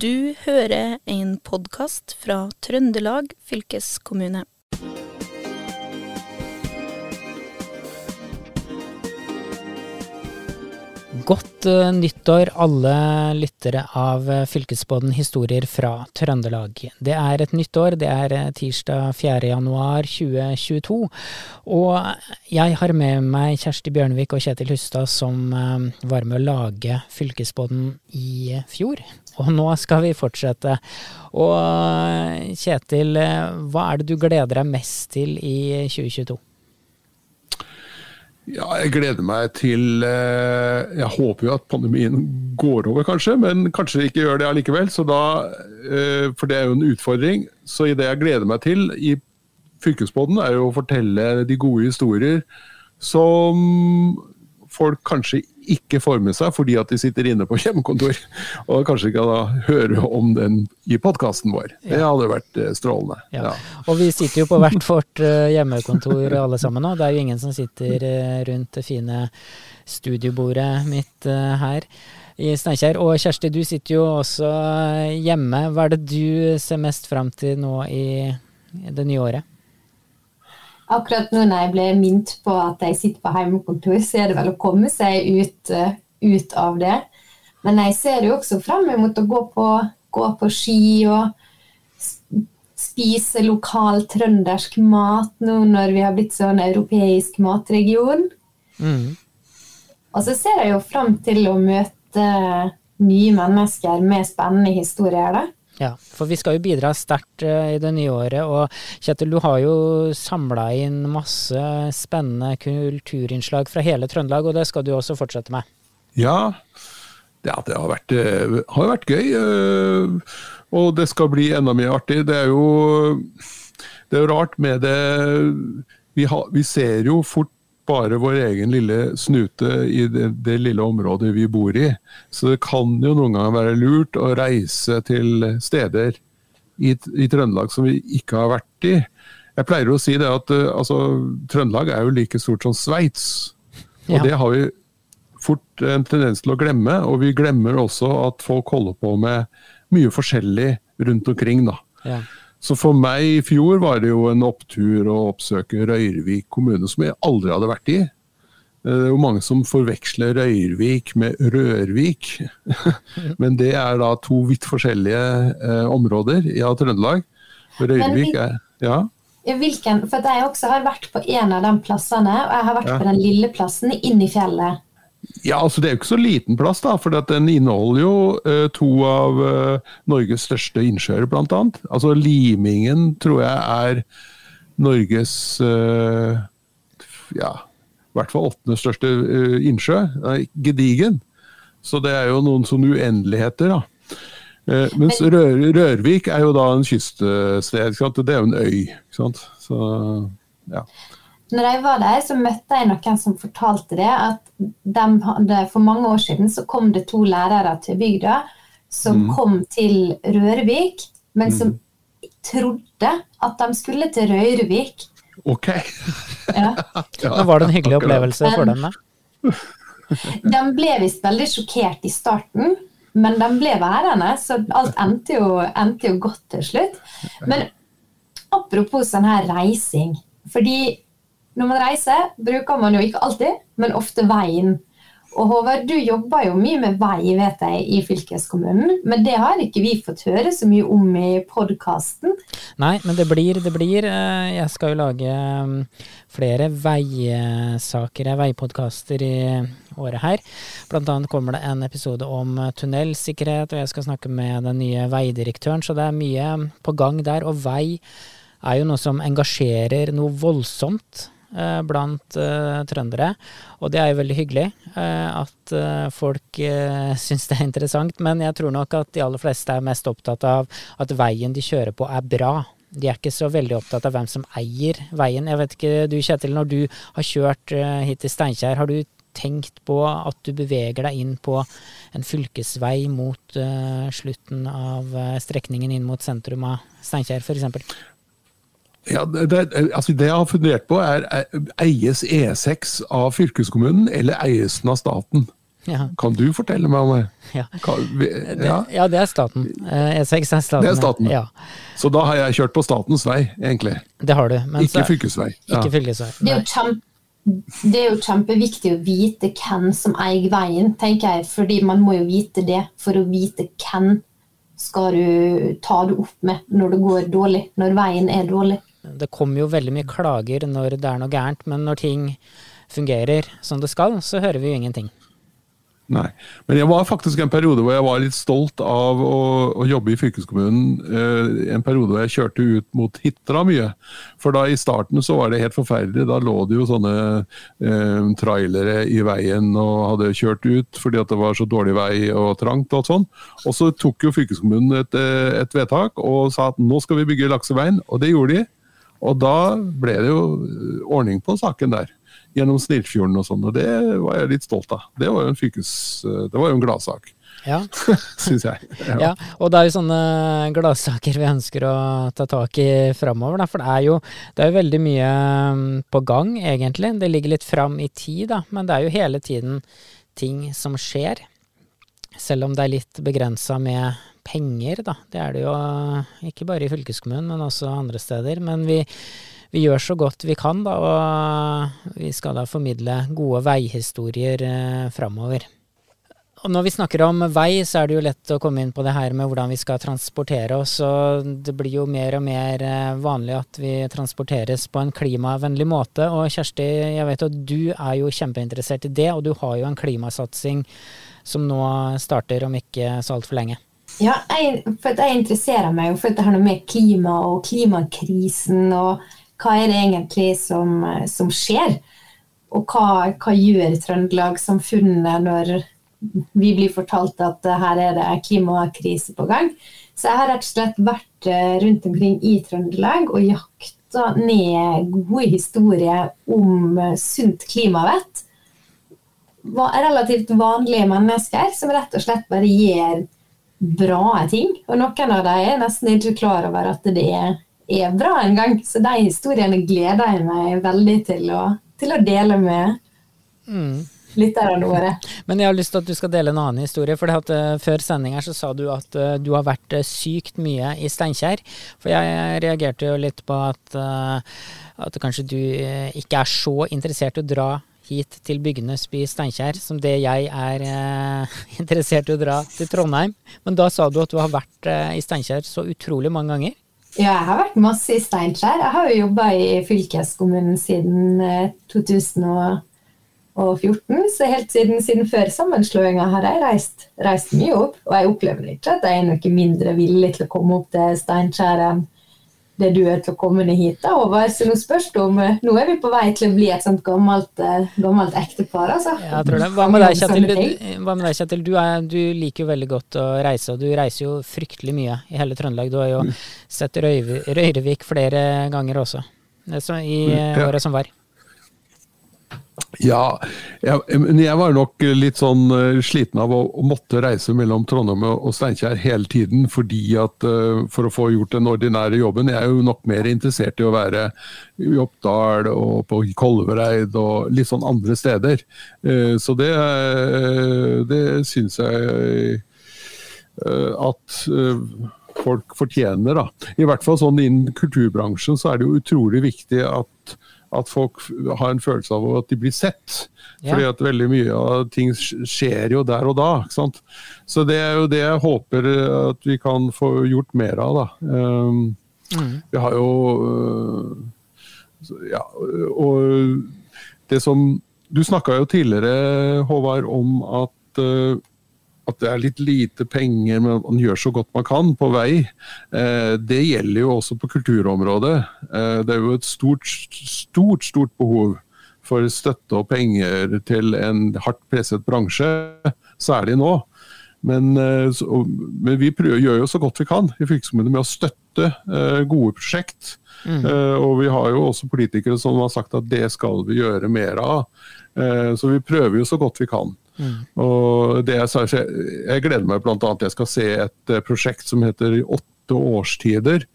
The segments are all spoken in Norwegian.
Du hører en podkast fra Trøndelag fylkeskommune. Godt uh, nyttår, alle lyttere av Fylkesbåden Fylkesbåten historier fra Trøndelag. Det er et nytt år, det er uh, tirsdag 4. januar 2022. Og jeg har med meg Kjersti Bjørnevik og Kjetil Hustad som var med å lage Fylkesbåten i fjor. Og nå skal vi fortsette. Og Kjetil, hva er det du gleder deg mest til i 2022? Ja, jeg gleder meg til eh, Jeg håper jo at pandemien går over, kanskje, men kanskje ikke gjør det allikevel. Så da, eh, for det er jo en utfordring. Så det jeg gleder meg til i Fylkesbåten, er jo å fortelle de gode historier som folk kanskje ikke får med seg fordi at de sitter inne på hjemmekontor. Og kanskje ikke da høre om den i podkasten vår. Det hadde vært eh, strålende. Ja. Ja. Og vi sitter jo på hvert vårt eh, hjemmekontor alle sammen nå. Det er jo ingen som sitter eh, rundt det fine studiobordet mitt her i Steinkjer. Og Kjersti, du sitter jo også hjemme. Hva er det du ser mest fram til nå i det nye året? Akkurat nå når jeg ble minnet på at jeg sitter på hjemmekontor, så er det vel å komme seg ut, uh, ut av det. Men jeg ser jo også fram mot å gå på, gå på ski og spise lokal trøndersk mat nå når vi har blitt sånn europeisk matregion. Mm. Og så ser jeg jo fram til å møte nye mennesker med spennende historier. da. Ja, for vi skal jo bidra sterkt eh, i det nye året. Og Kjetil, du har jo samla inn masse spennende kulturinnslag fra hele Trøndelag, og det skal du også fortsette med? Ja, ja det har vært, eh, har vært gøy. Eh, og det skal bli enda mer artig. Det er jo, det er rart med det vi, har, vi ser jo fort bare vår egen lille snute i det, det, lille området vi bor i. Så det kan jo noen ganger være lurt å reise til steder i, i Trøndelag som vi ikke har vært i. Jeg pleier å si det at uh, altså, Trøndelag er jo like stort som Sveits. Og ja. det har vi fort en tendens til å glemme. Og vi glemmer også at folk holder på med mye forskjellig rundt omkring. da. Ja. Så for meg i fjor var det jo en opptur å oppsøke Røyrvik kommune, som jeg aldri hadde vært i. Det er jo mange som forveksler Røyrvik med Rørvik. Men det er da to vidt forskjellige eh, områder i ja, Trøndelag. Røyrvik er Ja. Hvilken, for jeg også har vært på en av de plassene, og jeg har vært ja. på den lille plassen inn i fjellet. Ja, altså Det er jo ikke så liten plass, da, for den inneholder jo uh, to av uh, Norges største innsjøer, bl.a. Altså Limingen tror jeg er Norges uh, ja, i hvert fall åttende største innsjø. Gedigen. Så det er jo noen sånne uendeligheter, da. mens Rør, Rørvik er jo da en kyststed. Det er jo en øy. ikke sant? Så, ja når jeg var der, så møtte jeg noen som fortalte det, at hadde, for mange år siden så kom det to lærere til bygda som mm. kom til Rørvik, men som mm. trodde at de skulle til Røyrvik. Ok. ja. ja. Var det en hyggelig opplevelse for dem? da? de ble visst veldig sjokkert i starten, men de ble værende, så alt endte jo, endte jo godt til slutt. Men apropos sånn her reising. fordi når man reiser, bruker man jo ikke alltid, men ofte veien. Og Håvard, du jobber jo mye med vei, vet jeg, i fylkeskommunen. Men det har ikke vi fått høre så mye om i podkasten. Nei, men det blir, det blir. Eh, jeg skal jo lage mm, flere veisaker, veipodkaster i året her. Blant annet kommer det en episode om tunnelsikkerhet, og jeg skal snakke med den nye veidirektøren. Så det er mye på gang der. Og vei er jo noe som engasjerer noe voldsomt Eh, blant uh, trøndere. Og det er jo veldig hyggelig uh, at uh, folk uh, syns det er interessant. Men jeg tror nok at de aller fleste er mest opptatt av at veien de kjører på er bra. De er ikke så veldig opptatt av hvem som eier veien. Jeg vet ikke, du Kjetil, når du har kjørt hit til Steinkjer, har du tenkt på at du beveger deg inn på en fylkesvei mot slutten av strekningen inn mot sentrum av Steinkjer f.eks.? Ja, det, altså det jeg har fundert på, er eies E6 av fylkeskommunen, eller eies den av staten? Ja. Kan du fortelle meg om det? Ja. Kan, vi, Det, ja. ja, det er staten. Eh, E6 er staten. Det er staten. Ja, Så da har jeg kjørt på statens vei, egentlig. det har du. Men Ikke så- fylkesvei. Ja. Ikke fylkesvei. Det er, jo kjempe, det er jo kjempeviktig å vite hvem som eier veien, tenker jeg. Fordi man må jo vite det for å vite hvem skal du ta det opp med når det går dårlig, når veien er dårlig. Det kommer jo veldig mye klager når det er noe gærent, men når ting fungerer som det skal, så hører vi jo ingenting. Nei. Men jeg var faktisk en periode hvor jeg var litt stolt av å, å jobbe i fylkeskommunen. Eh, en periode hvor jeg kjørte ut mot Hitra mye. For da i starten så var det helt forferdelig. Da lå det jo sånne eh, trailere i veien og hadde kjørt ut fordi at det var så dårlig vei og trangt og sånn. Og så tok jo fylkeskommunen et, eh, et vedtak og sa at nå skal vi bygge lakseveien, og det gjorde de. Og da ble det jo eh, ordning på saken der gjennom Snillfjorden og sånn, og det var jeg litt stolt av. Det var jo en fykes, Det var jo en gladsak, Ja, syns jeg. ja. Og det er jo sånne gladsaker vi ønsker å ta tak i framover. For det er jo det er jo veldig mye mm, på gang, egentlig. Det ligger litt fram i tid, da. Men det er jo hele tiden ting som skjer. Selv om det er litt begrensa med penger, da. Det er det jo ikke bare i fylkeskommunen, men også andre steder. Men vi, vi gjør så godt vi kan, da, og vi skal da formidle gode veihistorier eh, framover. Og når vi snakker om vei, så er det jo lett å komme inn på det her med hvordan vi skal transportere oss. og Det blir jo mer og mer eh, vanlig at vi transporteres på en klimavennlig måte. Og Kjersti, jeg vet at du er jo kjempeinteressert i det, og du har jo en klimasatsing som nå starter om ikke så altfor lenge. Ja, jeg, for jeg interesserer meg for det her med klima og klimakrisen, og hva er det egentlig som, som skjer? Og hva, hva gjør Trøndelagssamfunnet når vi blir fortalt at her er det klimakrise på gang? Så jeg har rett og slett vært eh, rundt omkring i Trøndelag og jakta ned gode historier om eh, sunt klimavett. Relativt vanlige mennesker som rett og slett bare gjør bra ting. Og noen av dem er nesten ikke klar over at det er, er bra engang. Så de historiene gleder jeg meg veldig til å, til å dele med Mm. lytterne våre. Men jeg har lyst til at du skal dele en annen historie. For at, uh, før sending her så sa du at uh, du har vært uh, sykt mye i Steinkjer. For jeg reagerte jo litt på at, at kanskje du ikke er så interessert i å dra hit til Bygnesby Steinkjer som det jeg er eh, interessert i å dra til Trondheim. Men da sa du at du har vært eh, i Steinkjer så utrolig mange ganger. Ja, jeg har vært masse i Steinkjer. Jeg har jo jobba i fylkeskommunen siden eh, 2014. Så helt siden, siden før sammenslåinga har jeg reist, reist mye opp. Og jeg opplever ikke at jeg er noe mindre villig til å komme opp til Steinkjer enn det du er til å komme ned hit, da, Håvard. Så nå spørs det om eh, Nå er vi på vei til å bli et sånt gammelt, eh, gammelt ektepar, altså. Det. Hva med deg, Kjetil? Du, hva med deg, Kjetil? Du, er, du liker jo veldig godt å reise, og du reiser jo fryktelig mye i hele Trøndelag. Du har jo sett Røyve- Røyrevik flere ganger også, i eh, året som var. Ja, jeg, men jeg var nok litt sånn eh, sliten av å, å måtte reise mellom Trondheim og Steinkjer hele tiden, fordi at uh, for å få gjort den ordinære jobben. Jeg er jo nok mer interessert i å være i Oppdal og på Kolvereid og litt sånn andre steder. Uh, Så det, uh, det syns jeg at folk fortjener. Da. I hvert fall sånn innen kulturbransjen så er det jo utrolig viktig at, at folk har en følelse av at de blir sett. Ja. Fordi at veldig mye av ting skjer jo der og da. ikke sant? Så det er jo det jeg håper eh, at vi kan få gjort mer av. da. Um, Mm. vi har jo øh, Ja, og det som Du snakka jo tidligere, Håvard, om at, øh, at det er litt lite penger, men man gjør så godt man kan på vei. Eh, det gjelder jo også på kulturområdet. Eh, det er jo et stort, stort, stort behov for støtte og penger til en hardt presset bransje, særlig nå. Men, eh, men vi prøver, gjør jo så godt vi kan i fylkeskommunen med å støtte gode prosjekt. Mm. og vi har jo også politikere som har sagt at det skal vi gjøre mer av. Så vi prøver jo så godt vi kan. Og det jeg, sa, jeg, gleder meg bl.a. jeg skal se et eh, prosjekt som heter Åtte årstider.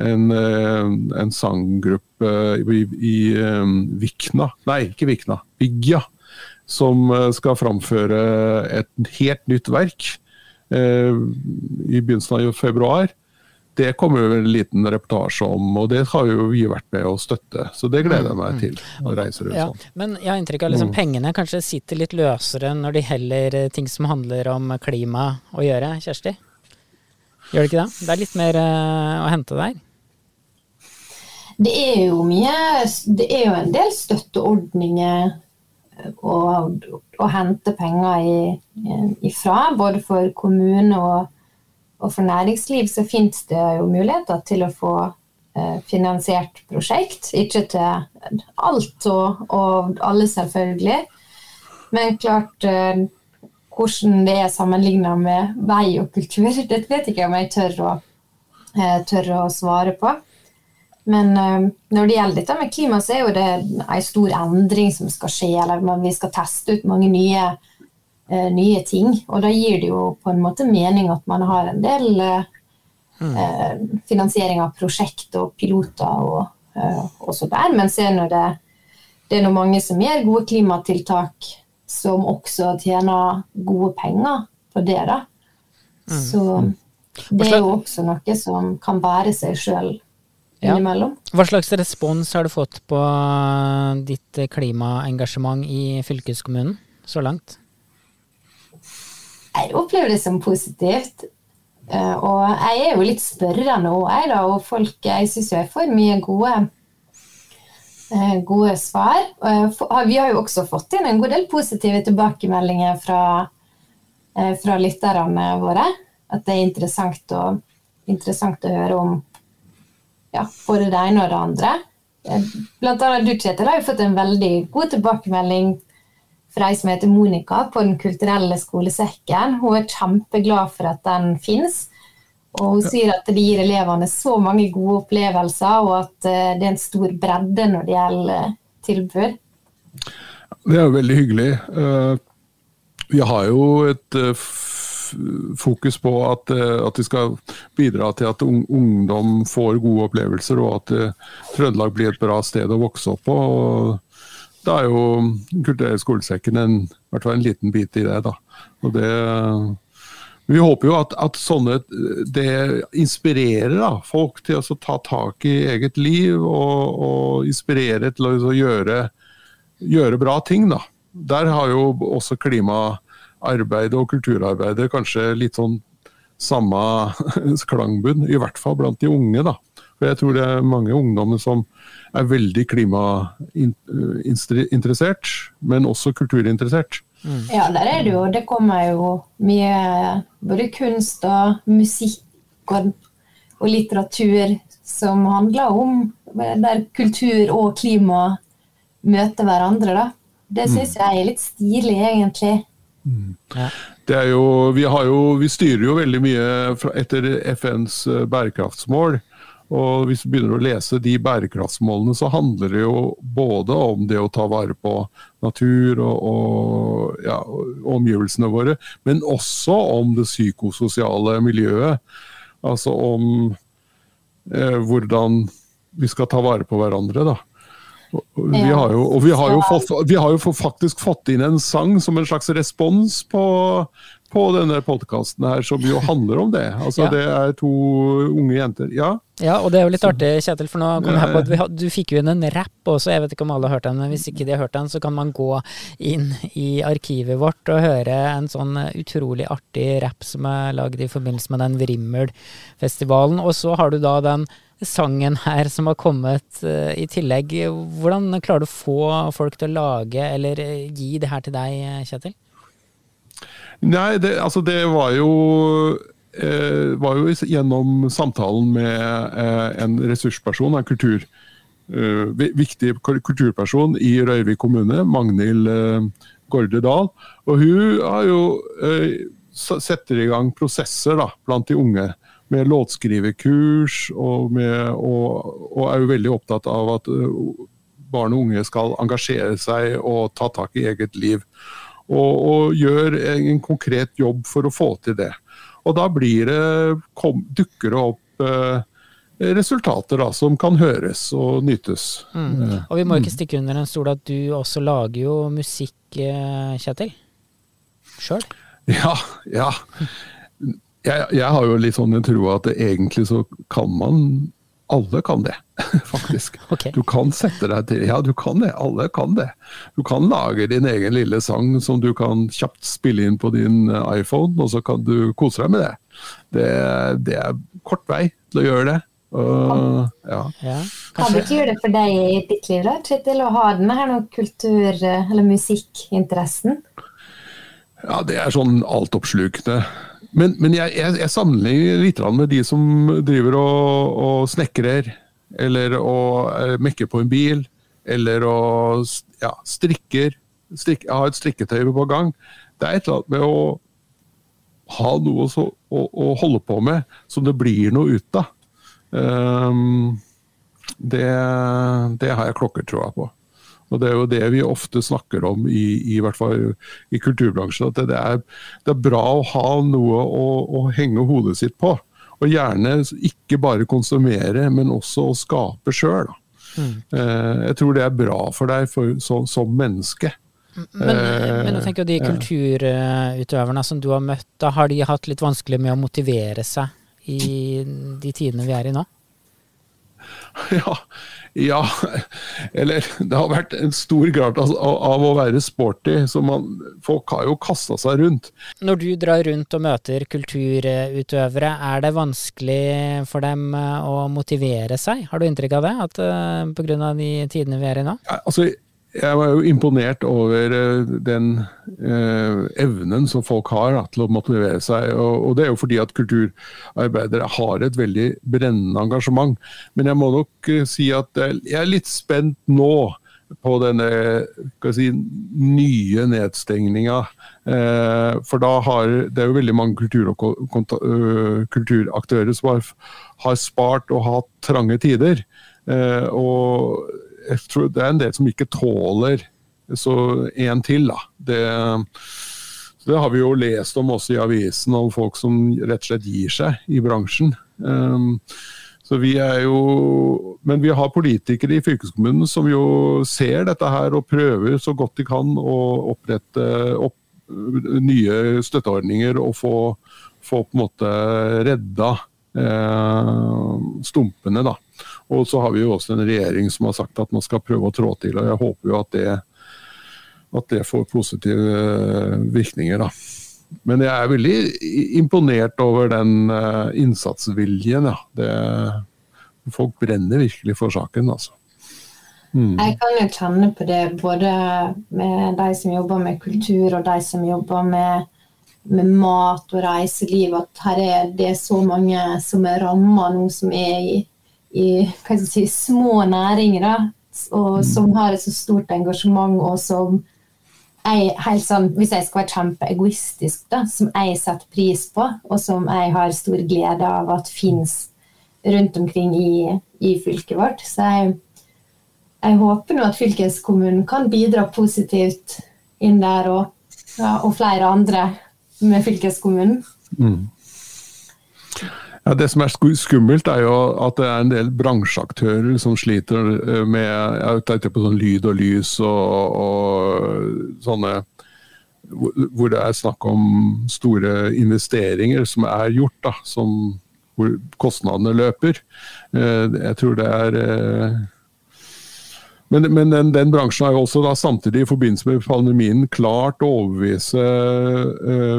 En, eh, en sanggruppe i, i eh, Vikna Nei, ikke Vikna. Byggja som eh, skal framføre et helt nytt verk eh, i begynnelsen av februar. Det kommer jo en liten reportasje om, og det har jo vi vært med å støtte. Så det gleder jeg meg til. å reise rundt Ja, sånn. men jeg har inntrykk av liksom pengene kanskje sitter litt løsere når de heller eh, ting som handler om klima å gjøre, Kjersti? Gjør det ikke det? Det er litt mer eh, å hente der? Det er jo mye Det er jo en del støtteordninger å, å hente penger i, ifra. Både for kommune og, og for næringsliv så finnes det jo muligheter til å få eh, finansiert prosjekt. Ikke til alt og, og alle, selvfølgelig. Men klart eh, hvordan det er sammenligna med vei og kultur, det vet ikke om jeg tør å, eh, tør å svare på. Men når det gjelder dette med klima, så er jo det en stor endring som skal skje. Eller vi skal teste ut mange nye, nye ting. Og da gir det jo på en måte mening at man har en del eh, eh, finansiering av prosjekt og piloter og, eh, så der. Men se når det, det er nå mange som gjør gode klimatiltak som også tjener gode penger på det. da. Så det er jo også noe som kan bære seg sjøl Ja. innimellom. Hva slags respons har du fått på eh, ditt eh, klimaengasjement i fylkeskommunen så langt? Jeg opplever det som positivt. Eh, Og jeg er jo litt spørrende òg, jeg, da. Og folk Jeg syns jeg får mye gode, eh, gode svar. Vi har jo også fått inn en god del positive tilbakemeldinger fra, eh, fra lytterne våre. At det er interessant å, interessant å høre om ja, både det ene og det andre. Blant annet du, Kjetil, har jo fått en veldig god tilbakemelding fra ei som heter Monica på Den kulturelle skolesekken. Hun er kjempeglad for at den fins. Og hun sier at det gir elevene så mange gode opplevelser, og at eh, det er en stor bredde når det gjelder eh, tilbud. Det er jo veldig hyggelig. Eh, Vi har jo et fokus på at, at vi skal bidra til at ungdom får gode opplevelser, og at Trøndelag blir et bra sted å vokse opp på. og Da er jo kulturelle skolesekken en, hvert fall en liten bit i det. da. Og det vi håper jo at, at sånne det inspirerer da, folk til å ta tak i eget liv, og, og inspirere til å gjøre gjøre bra ting, da. Der har jo også klimaarbeidet og kulturarbeidet kanskje litt sånn samme klangbunn, i hvert fall blant de unge, da. For jeg tror det er mange ungdommer som er veldig klimainteressert, men også kulturinteressert. Ja, der er det jo. Det kommer jo mye både kunst og musikk og, og litteratur som handler om der kultur og klima møter hverandre, da. Det syns jeg er litt stilig, egentlig. Det er jo, vi, har jo, vi styrer jo veldig mye fra, etter FNs eh, bærekraftsmål. Og hvis vi begynner å lese de bærekraftsmålene, så handler det jo både om det å ta vare på natur og, og ja, omgivelsene våre, men også om det psykososiale miljøet. Altså om eh, hvordan vi skal ta vare på hverandre, da. Vi har jo, og vi har jo, fått, vi har jo faktisk fått inn en sang som en slags respons på, på denne podkasten her, som jo handler om det. Altså Ja. Det er to unge jenter. Ja, Ja, og det er jo litt artig, Kjetil, for nå kom jeg på at had- du fikk jo inn en rapp også, jeg vet ikke om alle har hørt den, men hvis ikke de har hørt den, så kan man gå inn i arkivet vårt og høre en sånn utrolig artig rapp som er lagd i forbindelse med den Vrimmel-festivalen. Og så har du da den sangen her som har kommet uh, i tillegg. Hvordan klarer du å få folk til å lage eller eh, gi det her til deg, Kjetil? Nei, det, altså det var jo eh, var jo gjennom samtalen med eh, en ressursperson, en kultur, eh, viktig kulturperson i Røyvik kommune, Magnhild eh, Gårde Dahl. Og hun har jo eh, setter i gang prosesser da, blant de unge. Med låtskriverkurs, og, og, og er jo veldig opptatt av at eh, barn og unge skal engasjere seg og ta tak i eget liv. Og, og gjør en konkret jobb for å få til det. Og da blir det, kom, dukker det opp eh, resultater da, som kan høres og nytes. Mm. Og vi må ikke stikke under en stol at du også lager jo musikk, eh, Kjetil? Sjøl? Ja, ja. Jeg, jeg, har jo litt sånn en tro at egentlig så kan man alle kan det, faktisk. Okay. Du kan sette deg til Ja, du kan det. Alle kan det. Du kan lage din egen lille sang som du kan kjapt spille inn på din eh, iPhone, og så kan du kose deg med det. Det, det er kort vei til å gjøre det. Uh, ja. Ja, Hva betyr det for deg i ditt liv, da, Kjetil, å ha denne her kultur- eller musikkinteressen? Ja, det er sånn altoppslukende. Men, men jeg, jeg, jeg, sammenligner litt med de som driver og, og snekrer, eller og uh, mekker på en bil, eller og ja, strikker. Strik, har et strikketøy på gang. Det er et eller annet med å ha noe å, å, å holde på med som det blir noe ut av. Um, det, det, har jeg klokkertroa på. Og Det er jo det vi ofte snakker om i, i hvert fall i kulturbransjen. At det, er, det er bra å ha noe å, å, henge hodet sitt på. Og gjerne ikke bare konsumere, men også å skape sjøl. Mm. Uh, jeg tror det er bra for deg for, så, som menneske. Men, men, jeg tenker de kulturutøverne som du har møtt, da har de hatt litt vanskelig med å motivere seg i de tidene vi er i nå? Ja, ja, eller det har vært en stor grad av, av å være sporty. så man, Folk har jo kasta seg rundt. Når du drar rundt og møter kulturutøvere, er det vanskelig for dem eh, å motivere seg? Har du inntrykk av det? At uh, eh, Pga. de tidene vi er i nå? Ja, altså, jeg var jo imponert over eh, den eh, evnen som folk har da, til å motivere seg. Og, og, det er jo fordi at kulturarbeidere har et veldig brennende engasjement. Men jeg må nok eh, si at jeg er litt spent nå på denne si, nye nedstengninga. Eh, for da har det er jo veldig mange kultur øh, kulturaktører som har, har, spart og hatt trange tider. Eh, og jeg tror det er en del som ikke tåler så en til. da. Det, det har vi jo lest om også i avisen, om folk som rett og slett gir seg i bransjen. Um, så vi er jo, Men vi har politikere i fylkeskommunen som jo ser dette her og prøver så godt de kan å opprette opp nye støtteordninger og få, få på en måte redda eh, stumpene. da. Og så har vi jo også en regjering som har sagt at man skal prøve å trå til. og Jeg håper jo at det, at det får positive eh, virkninger. da. Men jeg er veldig imponert over den uh, innsatsviljen. Ja. Det, folk brenner virkelig for saken, altså. Mm. Jeg kan jo kjenne på det både med de som jobber med kultur, og de som jobber med, med mat og reiseliv, at her er det så mange som er ramma nå, som er i i si, små næringer, da, og mm. som har et så stort engasjement, og som jeg, helt sånn, Hvis jeg skal være kjempeegoistisk, da, som jeg setter pris på, og som jeg har stor glede av at fins rundt omkring i, i, fylket vårt. Så jeg, jeg håper nå at fylkeskommunen kan bidra positivt inn der, og, ja, og flere andre med fylkeskommunen. Mm. Ja, Det som er skummelt, er jo at det er en del bransjeaktører som sliter eh, med jeg tenkte på sånn lyd og lys og, og sånne Hvor det er snakk om store investeringer som er gjort, da, som, hvor kostnadene løper. Eh, jeg tror det er eh, men, men den, den, bransjen har jo også da samtidig i forbindelse med pandemien klart å overbevise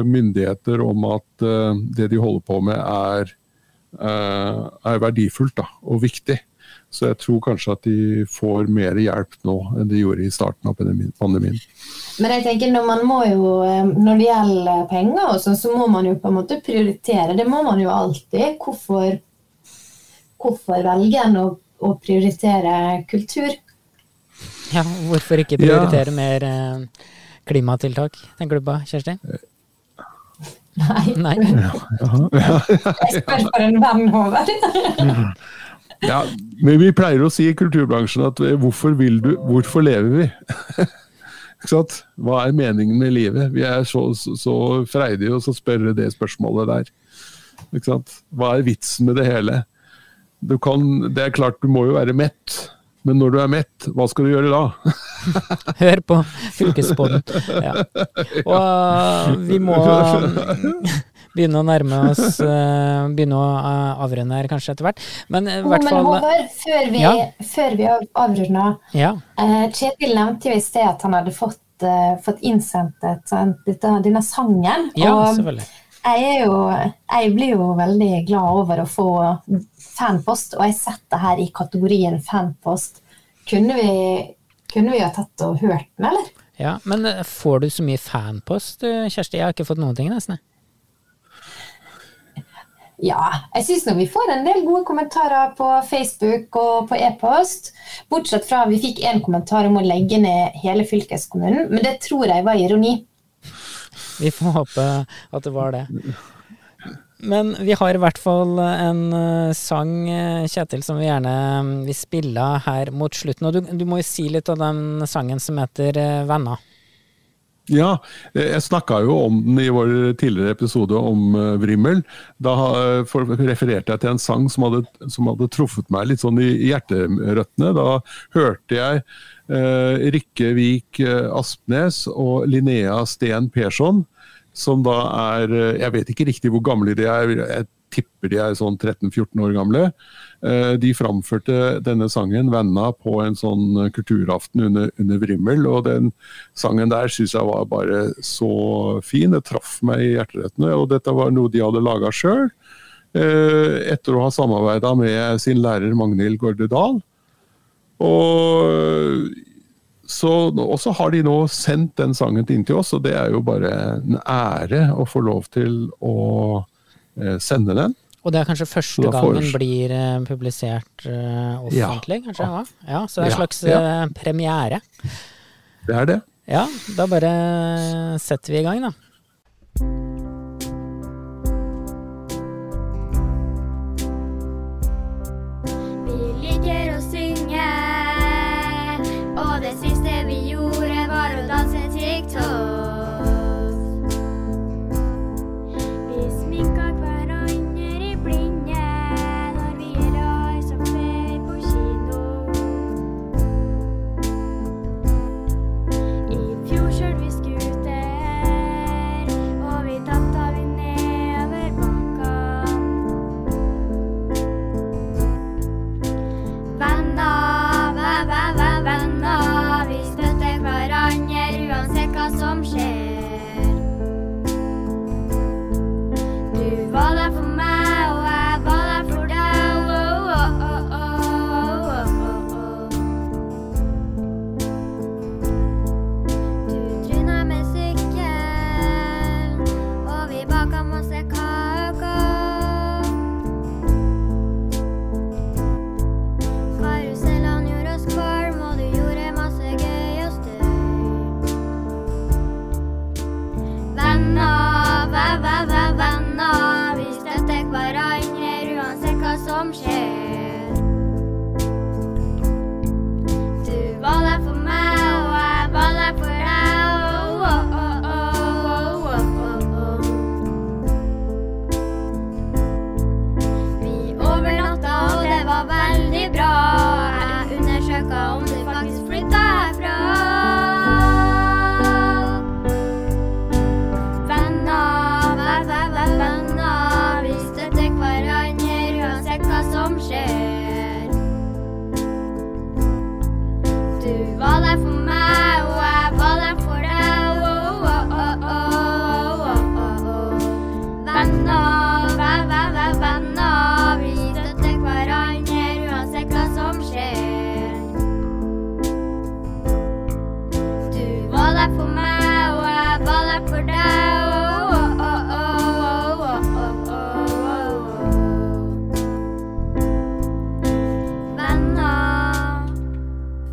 myndigheter om at det de holder på med er er verdifullt da, og viktig. Så jeg tror kanskje at de får mer hjelp nå enn de gjorde i starten av pandemien. Men jeg tenker når man må jo, eh, når det gjelder penger, og sånn, så må man jo på en måte prioritere. Det må man jo alltid. Hvorfor, hvorfor velger en å, å, prioritere kultur? Ja, hvorfor ikke prioritere ja. mer eh, klimatiltak, tenker du på, Kjersti? Nei. Nei. Jeg spør for en venn, Håvard. ja, men vi pleier å si i kulturbransjen at eh, hvorfor vil du, hvorfor lever vi? Hva er meningen med livet? Vi er så, så, så freidige og så spør det spørsmålet der. Hva er vitsen med det hele? du kan, Det er klart, du må jo være mett. Men når du er mett, hva skal du gjøre da? Hør på fylkespodden. Ja. Og vi må begynne å nærme oss uh, Begynne å uh, avrunde her kanskje etter hvert. Men i hvert fall Men Håvard, før vi, Ja. før vi avrunder Ja. eh, Kjetil nevnte jo i sted at han hadde fått, eh, fått innsendt denne sangen. ja, og selvfølgelig. Jeg, er jo, jeg blir jo veldig glad over å få fanpost, og jeg setter her i kategorien fanpost. Kunne vi, kunne vi ha tatt og hørt den, eller? Ja, men uh, får du så mye fanpost, uh, Kjersti? Jeg har ikke fått noen ting, nesten. Ja, jeg syns vi får en del gode kommentarer på Facebook og på e-post. Bortsett fra vi fikk én kommentar om å legge ned hele fylkeskommunen, men det tror jeg var ironi. Vi får håpe at det var det. Men vi har i hvert fall en eh, sang, eh, Kjetil, som vi gjerne mm, vil spille her mot slutten. Og du, du må jo si litt av den sangen som heter eh, Venner. Ja, eh, jeg snakka jo om den i vår tidligere episode om eh, Vrimmel. Da eh, refererte jeg til en sang som hadde, som hadde truffet meg litt sånn i hjerterøttene. Da hørte jeg eh, Rikke Vik Aspnes og Linnea Steen Persson, som da er Jeg vet ikke riktig hvor gamle de er, jeg tipper de er sånn 13-14 år gamle. Eh, De framførte denne sangen, 'Venna', på en sånn eh, kulturaften under, under Vrimmel. Og den sangen der syns jeg var bare så fin. Det traff meg i hjerterettene. Og dette var noe de hadde laga sjøl. Etter å ha samarbeida med sin lærer Magnhild Gaarde Dahl. Og så, har de nå sendt den sangen inn til oss, og det er jo bare en ære å få lov til å eh, sende den. Og det er kanskje første gangen foreslår- blir eh, publisert offentlig? offentlig, kanskje? Ja. ja, så det er en slags ja. eh, premiere. Det er det. Ja, da bare setter vi i gang, da.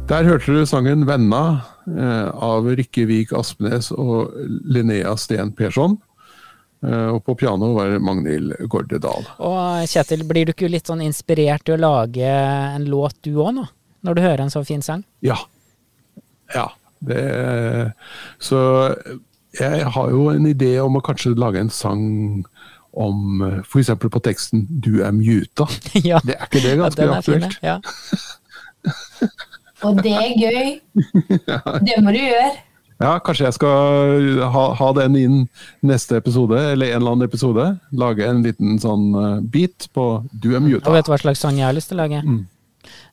Der hørte du sangen 'Venna' eh, av Rikke Vik Aspnes og Linnea Steen Persson. Eh, og på piano var det Magnhild Gaarde Dahl. Og Kjetil, blir du ikke litt sånn inspirert til å lage en låt du òg nå? Når du hører en så fin sang? Ja. Ja. Det, så jeg har jo en idé om å kanskje lage en sang om f.eks. på teksten 'du er muta'. ja. Det er ikke det ganske er fin, ja. Og det er gøy. Det må du gjøre. Ja, kanskje jeg skal ha, ha den inn neste episode, eller en eller annen episode. Lage en liten sånn eh, bit på 'du er Og muta'. vet du hva slags sang jeg har lyst til å lage? Mm.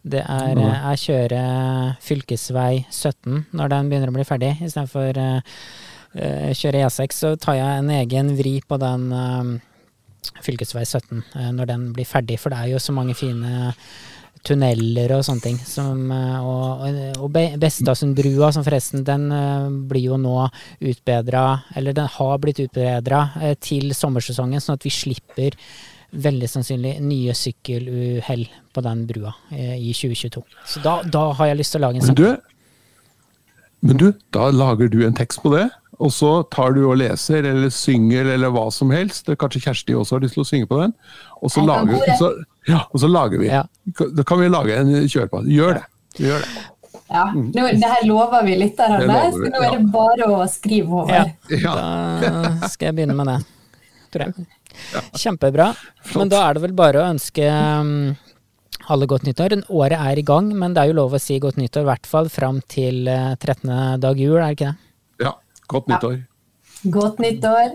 Det er eh, jeg kjører fylkesvei 17 når den begynner å bli ferdig, istedenfor uh, uh, kjøre E6. Så tar jeg en egen vri på den uh, fylkesvei 17 uh, når den blir ferdig, for det er jo så mange fine tunneler og sånne ting. Som, eh, og og Bestadsundbrua, som forresten, den eh, blir jo nå utbedra, eller den har blitt utbedra eh, til sommersesongen, sånn at vi slipper veldig sannsynlig nye sykkeluhell på den brua i 2022. Så da, da har jeg lyst til å lage en sånn. sang. men du, da lager du en tekst på det, og så tar du og leser eller synger eller hva som helst. Kanskje Kjersti også har lyst til å synge på den. Og så, lager, kore. Ja, og så lager vi. Ja. Da kan vi lage en kjør. Gjør det. Gjør det. Ja, nå, det her lover vi lytterne, der lover så nå er det bare å skrive over. Ja. Ja. Da skal jeg begynne med det, tror jeg. Kjempebra. Men da er det vel bare å ønske um, alle godt nyttår. Året er i gang, men det er jo lov å si godt nyttår i hvert fall fram til eh, 13. dag jul, er det ikke det? ja. Godt nyttår. Godt nyttår.